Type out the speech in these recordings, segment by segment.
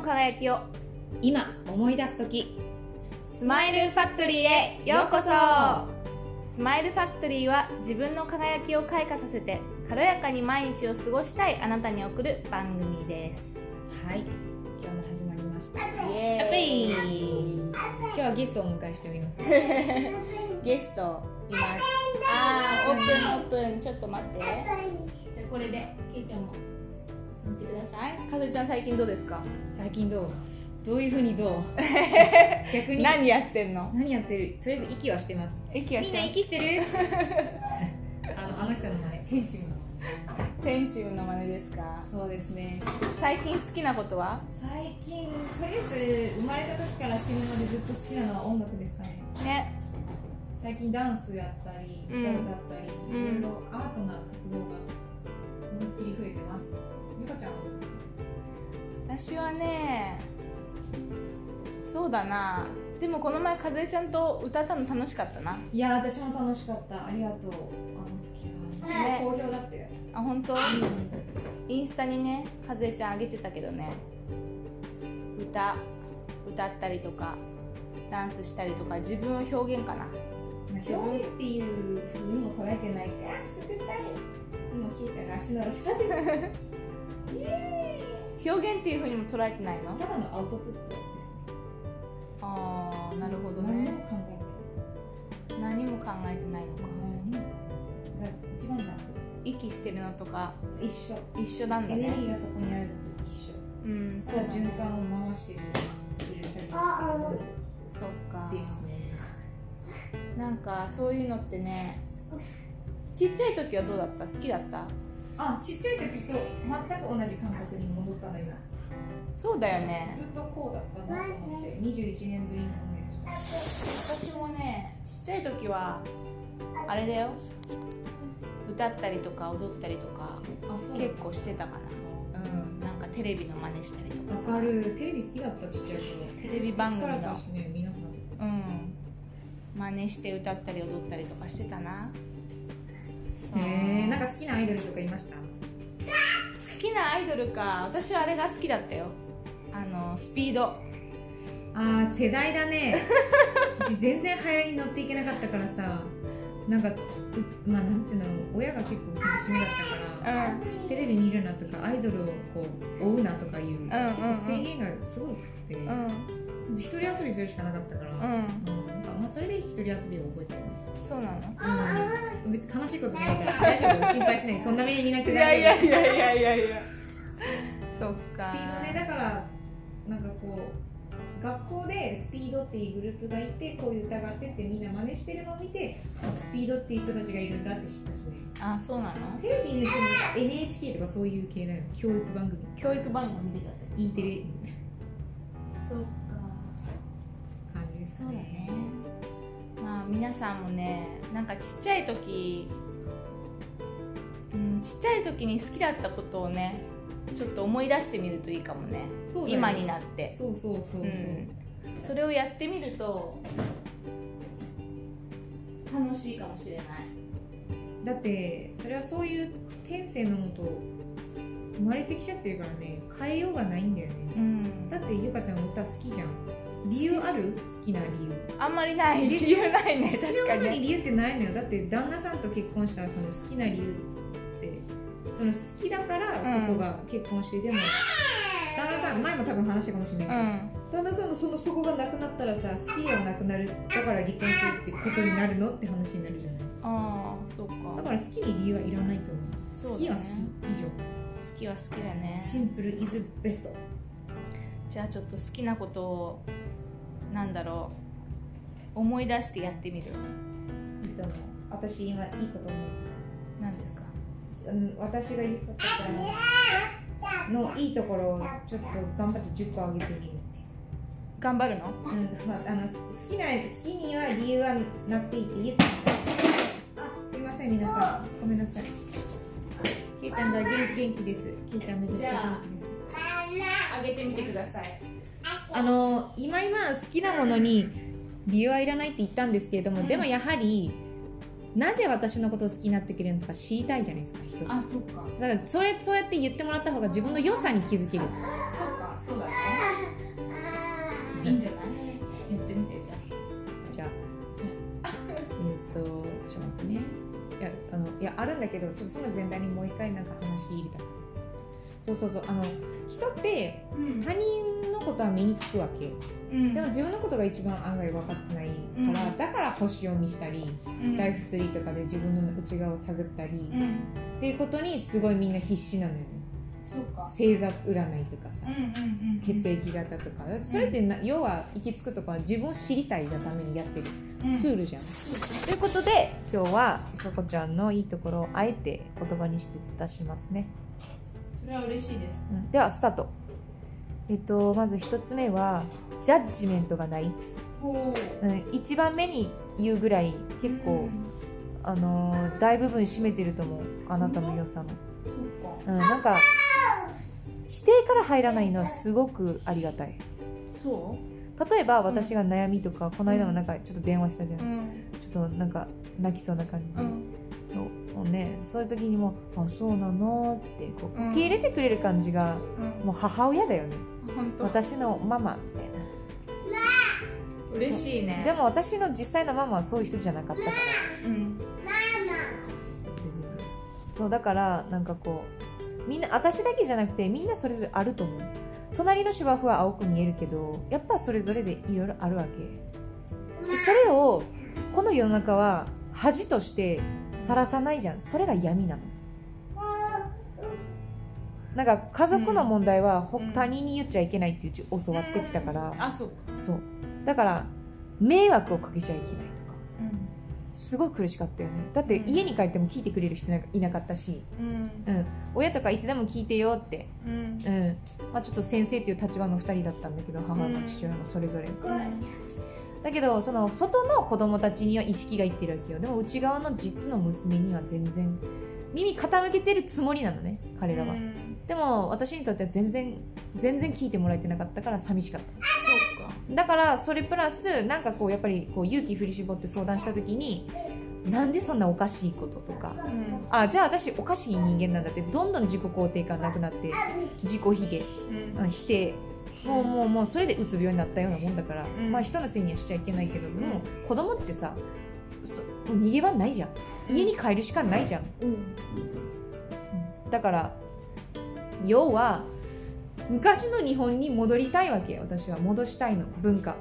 の輝きを。今思い出す時。スマイルファクトリーへ。ようこそ。スマイルファクトリーは自分の輝きを開花させて軽やかに毎日を過ごしたいあなたに送る番組です。はい。今日も始まりました。イエーイ。今日はゲストをお迎えしております。ゲストいます。あーオープンオープン。ちょっと待って。じゃあこれでけいちゃんも。乗ってください。かずちゃん最近どうですか？最近どう？どういうふうにどう？逆に？何やってんの？何やってる？とりあえず息はしてます。息はしてます。みんな息してる？あのあの人の真似。天チの天チューの真似ですか？そうですね。最近好きなことは？最近とりあえず生まれた時から死ぬまでずっと好きなのは音楽ですかね。ね。最近ダンスやったりうん。歌歌ったり、うんいろいろアートな活動が思いっきり増えてますゆかちゃん。私はねそうだな。でもこの前かずえちゃんと歌ったの楽しかったな。いや私も楽しかった。ありがとう。あの時は、ね。好評だったよ、あ本当？インスタにねかずえちゃんあげてたけどね。歌歌ったりとかダンスしたりとか自分を表現かな。表現っていうふうにも捉えてない。からすくたい今きいちゃんが足のらさ 表現っていうふうにも捉えてないの？ただのアウトプットですね。ああなるほど何ねも考えて何も考えてないのか。一番楽。息してるのとか。一緒。一緒なんだエネルねギーがそこにあるのと一緒。うんただ循環を回してるそっか。ですね。なんかそういうのってねちっちゃい時はどうだった？好きだった？あちっちゃい時と全く同じ感覚に戻ったの今。そうだよね。ずっとこうだったなと思って。21年ぶりに思い出した私もねちっちゃい時はあれだよ。歌ったりとか踊ったりとか結構してたかな。うん。なんかテレビの真似したりとかさ。わかる。テレビ好きだったちっちゃい頃。テレビ番組の。うん。真似して歌ったり踊ったりとかしてたなへえなんか好きなアイドルとかいました？好きなアイドルか。私はあれが好きだったよ。あのスピード。あー世代だね。全然流行りに乗っていけなかったからさ。なんかうまあなんちゅうの親が結構厳しめだったから。うん。テレビ見るなとかアイドルをこう追うなとかいう、んうん結構制限がすごくて、うん。一人遊びするしかなかったから、うん。うんまあ、それで一人遊びを覚えてる、そうなの？うん、別に悲しいことじゃないから 大丈夫。心配しない。そんな目に見なくて。い大丈夫やいやいやいやいや。いやそっか。スピードねだからなんかこう学校でスピードっていうグループがいてこういう歌があってってみんな真似してるのを見てあスピードっていう人たちがいるんだって知ったしね。あそうなの？テレビにその NHK とかそういう系だよ教育番組。教育番組見てたって。E テレそっか。な感じですそうだねまあ皆さんもねなんかちっちゃい時うんちっちゃい時に好きだったことをねちょっと思い出してみるといいかもね。そうだよ今になって。そうそうそうそう、うん。それをやってみると楽しいかもしれない。だってそれはそういう天性のもと生まれてきちゃってるからね変えようがないんだよね。うん。だってゆかちゃん歌好きじゃん理由ある？好きな理由。あんまりない。理由ないね。確かに。理由ってないのよ。だって旦那さんと結婚したその好きな理由ってその好きだからうんそこが結婚して、でも 旦那さん前も多分話したかもしれないけど、うん。旦那さんのそのそこがなくなったらさ好きではなくなるだから離婚するってことになるのって話になるじゃない？ああそうか。だから好きに理由はいらないと思う。ね。好きは好き以上。好きは好きだね。シンプルイズベストじゃあちょっと好きなことをなんだろう思い出してやってみる。いいと思う私今いいこと思う。何ですか？うん私が言うことのいいところをちょっと頑張って10個あげてみるって頑張るの？うんまあ、あの好きな好きには理由はなくていいって言って。あすいません皆さん。ごめんなさい。けいちゃんが元元気です。けいちゃんめちゃくちゃ元気ですあげてみてください。あの今今好きなものに理由はいらないって言ったんですけれども、うん、でもやはりなぜ私のことを好きになってくれるのか知りたいじゃないですか人。あそっか。だからそれそうやって言ってもらった方が自分の良さに気づける。そっかそうだね。いいんじゃない？やってみてじゃあ。じゃえっとちょっと待ってね。いやあのいやあるんだけどちょっとすぐ全体にもう一回なんか話入れたくてそうそうそうあの人ってうん。他人のことは身につくわけ。うん。でも自分のことが一番案外分かってないから、うん。だから星読みしたり、うん。ライフツリーとかで自分の内側を探ったり、っうん。ていうことにすごいみんな必死なのよね。そうか。星座占いとかさ血液型とか。それってな要は行き着くとかは自分を知りたいがためにやってるうん。ツールじゃん、ということで今日はさこちゃんのいいところをあえて言葉にして出しますね、それは嬉しいです。うん。ではスタート。えっとまず一つ目はジャッジメントがない、ほう。ん、一番目に言うぐらい結構、あのー大部分占めてると思う。あなたの良さの、そうん、なんか否定から入らないのはすごくありがたい。そ例えば私が悩みとか、この間もなんかちょっと電話したじゃん、ちょっとなんか泣きそうな感じで、うんもうねそういう時にも「あそうなの?」ってこううん。受け入れてくれる感じが、うん。もう母親だよね。私のママみたい嬉しいね。なでも私の実際のママはそういう人じゃなかったから。うん。そうだからなんかこうみんな私だけじゃなくてみんなそれぞれあると思う。隣の芝生は青く見えるけどやっぱそれぞれでいろいろあるわけ。でそれをこの世の中は恥としてさらさないじゃん。それが闇なの。なんか家族の問題はほうん。他人に言っちゃいけないってうち教わってきたから。あそうか。そう。だから迷惑をかけちゃいけないとか。うん。すごい苦しかったよね。だって家に帰っても聞いてくれる人いなかったし、うん。うん、親とかいつでも聞いてよって、うん。うん。まあ、ちょっと先生っていう立場の2人だったんだけど母も父親もそれぞれ、だけどその外の子供たちには意識がいってるわけよ。でも内側の実の娘には全然耳傾けてるつもりなのね彼らは、うん。でも私にとっては全然全然聞いてもらえてなかったから寂しかった。そうか。だからそれプラスなんかこうやっぱりこう勇気振り絞って相談した時になんでそんなおかしいこととか。うん。あじゃあ私おかしい人間なんだってどんどん自己肯定感なくなって自己卑下。うん。あ否定もうもうもうそれでうつ病になったようなもんだから、ん。まあ人のせいにはしちゃいけないけども、子供ってさそもう逃げ場ないじゃん。家に帰るしかないじゃん、うん。うん。だから要は昔の日本に戻りたいわけよ。私は戻したいの。文化。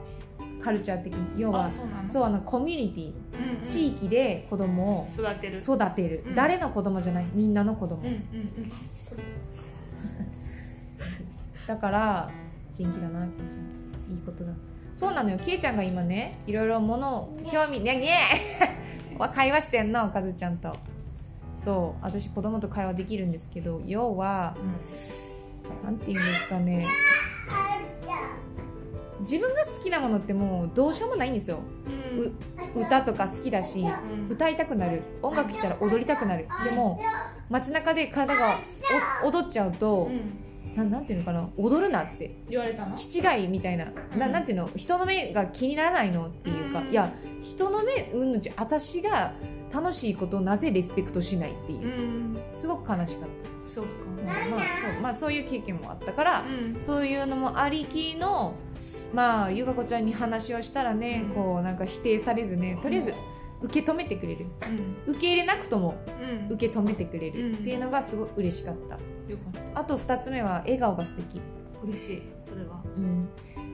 カルチャー的に。要はあそうなの？そうあのコミュニティ。うんうん。地域で子供を育てる。育てる、うん。誰の子供じゃない？みんなの子供、うんうん。だから元気だなケイちゃんいいことだ。そうなのよ。ケイちゃんが今ねいろいろものを興味ね。ねわ 会話してんのカズちゃんと。そう私子供と会話できるんですけど要はなんて言うんですかね。自分が好きなものってもうどうしようもないんですよ。うん。歌とか好きだしうん。歌いたくなる。音楽聴いたら踊りたくなる。でも街中で体がお踊っちゃうとうんななんていうのかな踊るなって。言われたの？気違いみたいな,、なうん。なんていうの？人の目が気にならないのっていうか、うん。いや人の目うんぬんち私が楽しいことをなぜリスペクトしないっていう、ん。すごく悲しかった、そうか。うんまあそうまあ、そういう経験もあったから、うん。そういうのもありきのまあゆかこちゃんに話をしたらね、うん。こうなんか否定されずねとりあえず受け止めてくれる。うん。受け入れなくともうん。受け止めてくれうん。るっていうのがすごい嬉しかった。よかった。あと2つ目は笑顔が素敵、嬉しいそれは。うん、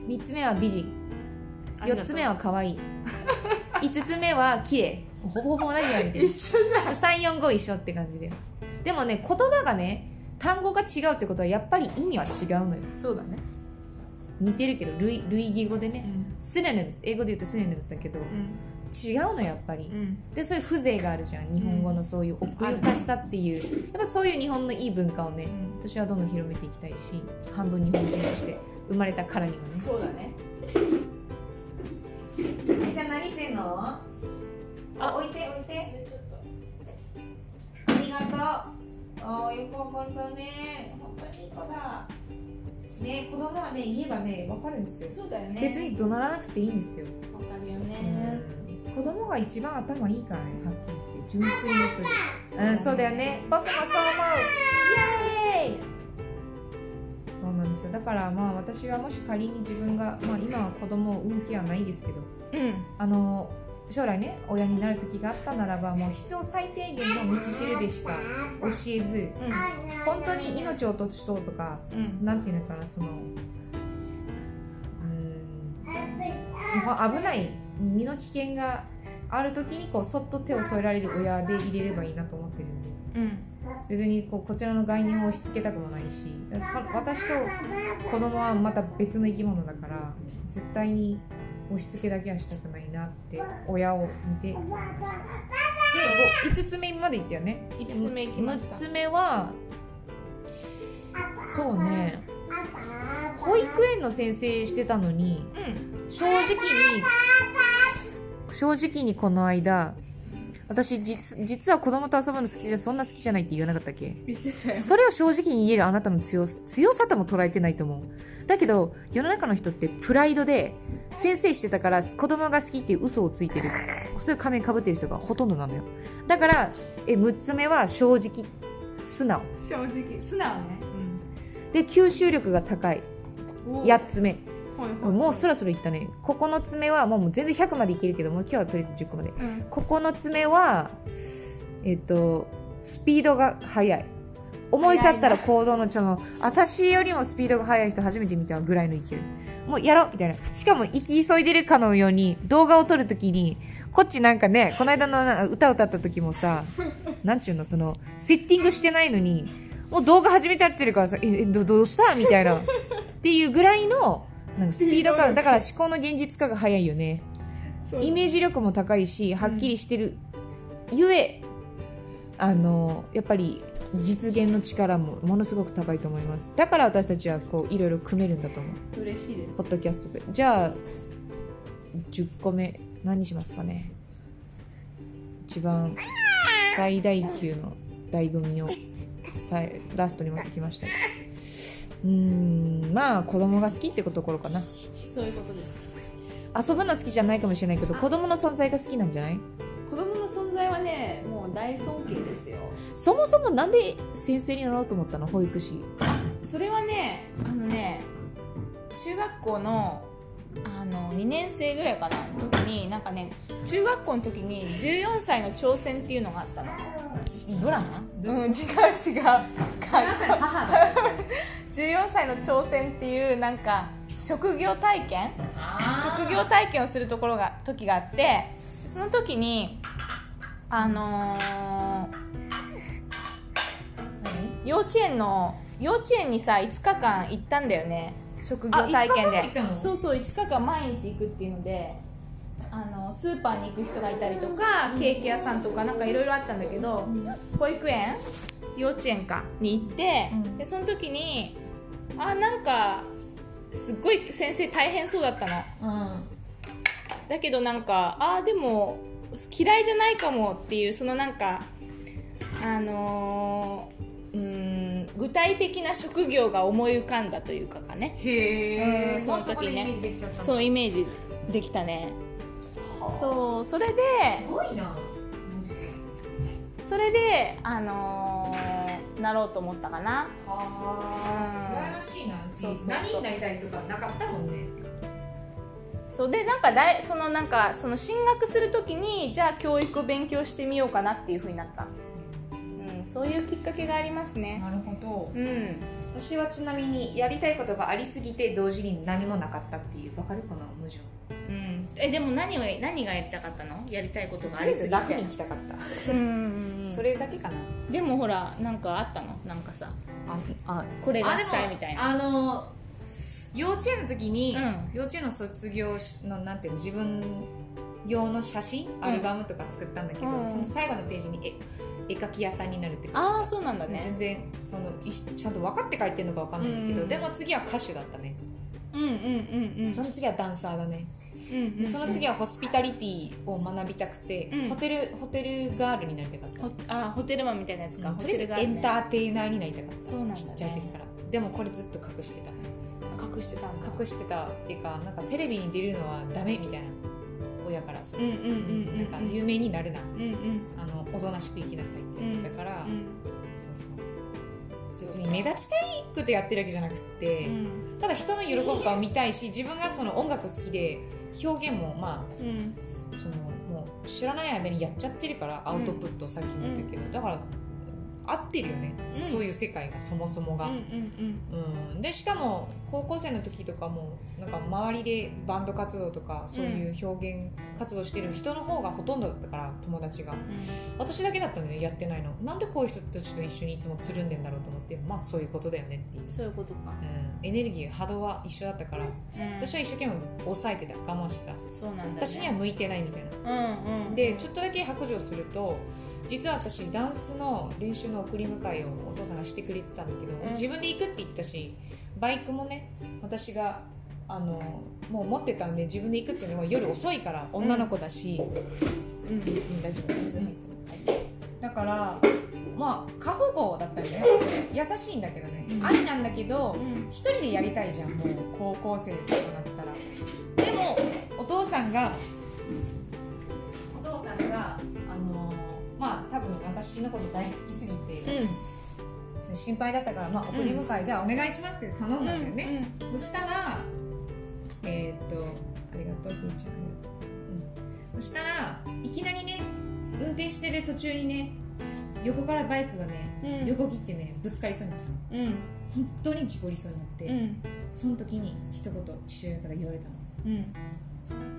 3つ目は美人。ありがとう。4つ目は可愛い。5つ目は綺麗。ほぼほぼ同じやみたい一緒じゃん。345一緒って感じででもね言葉がね単語が違うってことはやっぱり意味は違うのよ。そうだね。似てるけど類類義語でね。うん。スネネムス英語で言うとスネネムスだけど違うのやっぱり。うん。でそういう風情があるじゃん。日本語のそういう奥ゆかしさっていう。やっぱそういう日本のいい文化をね私はどんどん広めていきたいし半分日本人として生まれたからにはね。そうだね。えじゃあ何してんの？あ。置いて置いて。ありがとう。あーよくわかったね。本当にいい子だ。ね子供はね言えばねわかるんですよ。そうだよね。別に怒鳴らなくていいんですよ、わかるよね子供が一番頭いいからねはっきり言って純粋力うんそうだよね。僕もそう思う。イエーイ！そうなんですよ。だからまあ私はもし仮に自分がまあ今は子供を産む気はないですけどうん。あの将来ね親になる時があったならばもう必要最低限の道しるべしか教えず本当に命を落としそうとかうん。なんていうのかなそのうーん危ない身の危険がある時にこうそっと手を添えられる親で入れればいいなと思ってるんで。うん。別にこうこちらの概念を押し付けたくもないし。私と子供はまた別の生き物だから絶対に押し付けだけはしたくないなって親を見て。思いましたで5つ目までいったよね。五つ目行きました。6つ目はそうね保育園の先生してたのにうん正直に正直にこの間私実実は子供と遊ぶの好きじゃそんな好きじゃないって言わなかったっけ？それを正直に言えるあなたの強さ強さとも捉えてないと思う。だけど世の中の人ってプライドで先生してたから子供が好きっていう嘘をついてる。そういう仮面かぶってる人がほとんどなのよ。だからえ6つ目は正直素直。正直素直ね。で吸収力が高い。うん8つ目。はいはい。もうそろそろいったね。9つ目はもう全然100までいけるけどもう今日はとりあえず10個まで。うん。9つ目はえっとスピードが速い。思い立ったら行動のちょの私よりもスピードが速い人初めて見たぐらいの勢い。もうやろうみたいな。しかも生き急いでるかのように動画を撮るときにこっちなんかねこの間のな歌歌った時もさ なんちゅうのそのセッティングしてないのにもう動画始めてやってるからさええどどうした？みたいなっていうぐらいのなんかスピード感。だから思考の現実化が早いよね。イメージ力も高いしはっきりしてる、ゆえあのやっぱり実現の力もものすごく高いと思います。だから私たちはこういろいろ組めるんだと思う。嬉しいです。ポッドキャストで。じゃあ10個目何にしますかね？一番最大級の醍醐味をさいラストに持ってきましたうーんまあ子供が好きってところかな。そういうことです。遊ぶの好きじゃないかもしれないけど子供の存在が好きなんじゃない？子供の存在はねもう大尊敬ですよ。そもそもなんで先生になろうと思ったの？保育士。それはねあのね中学校のあの2年生ぐらいかなの時になんかね中学校の時に14歳の挑戦っていうのがあったの。ドラマ？うん違う違う。母だ14歳の挑戦っていうなんか職業体験？職業体験をするところが時があってその時にあのー幼稚園の幼稚園にさ5日間行ったんだよね職業体験で。あ5日間も行ったの？そうそう5日間毎日行くっていうのであのスーパーに行く人がいたりとか、ケーキ屋さんとかなんかいろいろあったんだけど、保育園？幼稚園かに行って、うん。でその時にあなんかすっごい先生大変そうだったの。うん。だけどなんかあーでも嫌いじゃないかもっていうそのなんかあのー具体的な職業が思い浮かんだというかかね。へうんその時ね。そうイメージできたね。そうそれですごいなそれであのーなろうと思ったかな。はうん。あ羨ましいなそうそ何になりたいとかなかったもんね。そうでなんかだいそのなんかその進学するときにじゃあ教育を勉強してみようかなっていうふうになった、うん、そういうきっかけがありますね。なるほど。うん。私はちなみにやりたいことがありすぎて同時に何もなかったっていうわかるこの矛盾。うん、えでも何を何がやりたかったの？やりたいことがありすぎて。楽に行きたかった、うん。うんうんそれだけかな。でもほらなんかあったの？なんかさ。ああこれがしたいみたいな。あの幼稚園の時に、うん。幼稚園の卒業しのなんていうの自分用の写真？アルバムとか作ったんだけど、うん。その最後のページに絵絵描き屋さんになるってああそうなんだね。全然そのちゃんと分かって書いてるのか分かんないけど、うんでも次は歌手だったね、うんうんうんうん。その次はダンサーだね、うんうんでその次はホスピタリティを学びたくて、うん。ホテルホテルガールになりたかった。ほあホテルマンみたいなやつか、ホとりあえずテルがあるね。エンターテイナーになりたかった。そうなんだね。ちっちゃい時から。でもこれずっと隠してた。隠してた隠してたっていうかなんかテレビに出るのはダメみたいな親からそうなんか有名になるなあのおとなしく生きなさいって言ったから、うんそうそうそう別に目立ちたいくてやってるわけじゃなくて、うんただ人の喜ぶ顔を見たいし自分がその音楽好きで表現もまうんあそのも知らない間にやっちゃってるからアウトプット、さっきも言ったけど、だから合ってるよね、うん。そういう世界がそもそもが、うんうんうん、でしかも高校生の時とかもなんか周りでバンド活動とかそういう表現活動してる人の方がほとんどだったから友達が。私だけだったのよやってないの。なんでこういう人たちと一緒にいつもつるんでんだろうと思ってまあそういうことだよねっていう、そういうことか、うん、エネルギー波動は一緒だったから。私は一生懸命抑えてた。我慢してた。そうなんだ、ね、私には向いてないみたいな。うんうん。でちょっとだけ白状すると実は私ダンスの練習の送り迎えをお父さんがしてくれてたんだけど、うん。自分で行くって言ってたしバイクもね私があのもう持ってたんで自分で行くっていうのは夜遅いから女の子だし、うん。うん大丈夫です、だからまあ過保護だったよね。優しいんだけどね、うん。ありなんだけどうん。一人でやりたいじゃんもう高校生とかなったら。でもお父さんが私のこと大好きすぎて、心配だったから、まあ、送り迎え、じゃあお願いしますって頼んだんだよね、そしたらえーっとありがとうふーちゃん、うん、そしたらいきなりね運転してる途中にね横からバイクがね、うん。横切ってねぶつかりそうになっちゃったの。うん。本当に事故りそうになって、うん。その時に一言父親から言われたの。うん。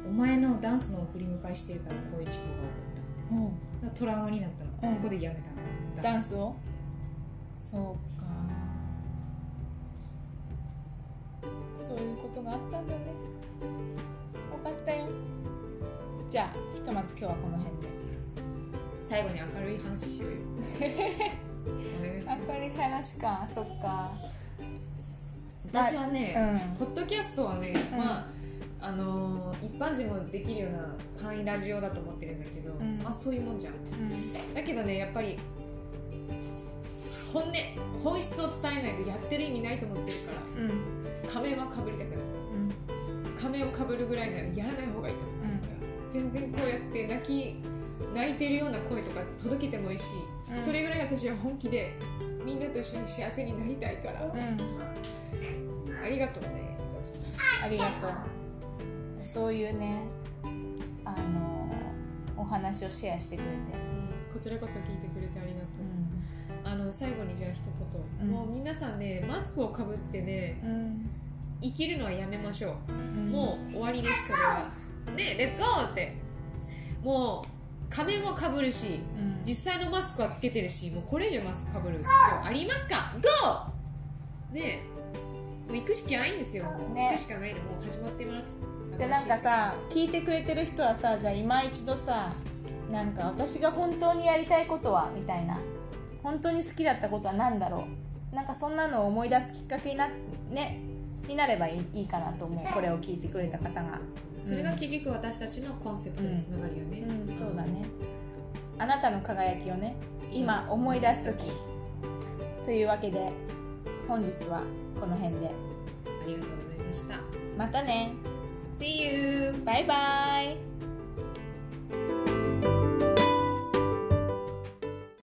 お前のダンスの送り迎えしてるからこういう事故が起こった。トラウマになったの、うん。そこでやめたの。ダンスを？そうか。そういうことがあったんだね。分かったよ。じゃあひとまず今日はこの辺で。最後に明るい話しようよ。明るい話か。そっか。私はね、うん。ポッドキャストはね、うん。まああのー一般人もできるような簡易ラジオだと思ってるんだけど、ん。まあそういうもんじゃん。うん。だけどねやっぱり本音本質を伝えないとやってる意味ないと思ってるかうん。ら仮面はかぶりたくない。うん。仮面をかぶるぐらいならやらない方がいいと思う全然こうやって泣き泣いてるような声とか届けてもいいし、うん。それぐらい私は本気でみんなと一緒に幸せになりたいから、うん。ありがとうねありがとうそういうねあのお話をシェアしてくれて、うん、こちらこそ聞いてくれてありがとう、あの最後にじゃあ一言、うん。もう皆さんねマスクをかぶってねうん。生きるのはやめましょう、うん。もう終わりですそれは。でレッツゴーって。もう仮面もかぶるしうん。実際のマスクはつけてるしもうこれ以上マスクかぶる必要ありますか？GO! ねえもう行くしかないんですよ、ね。行くしかないの。もう始まってますじゃあなんかさ聞いてくれてる人はさじゃあ今一度さなんか私が本当にやりたいことはみたいな。本当に好きだったことは何だろう。なんかそんなのを思い出すきっかけにな,、ね、になればいいかなと思う。これを聞いてくれた方が。それが結局私たちのコンセプトにつながるよね、うんそうだね。あなたの輝きをね今思い出す時。というわけで本日はこの辺で。ありがとうございました。またね See you! バイバイ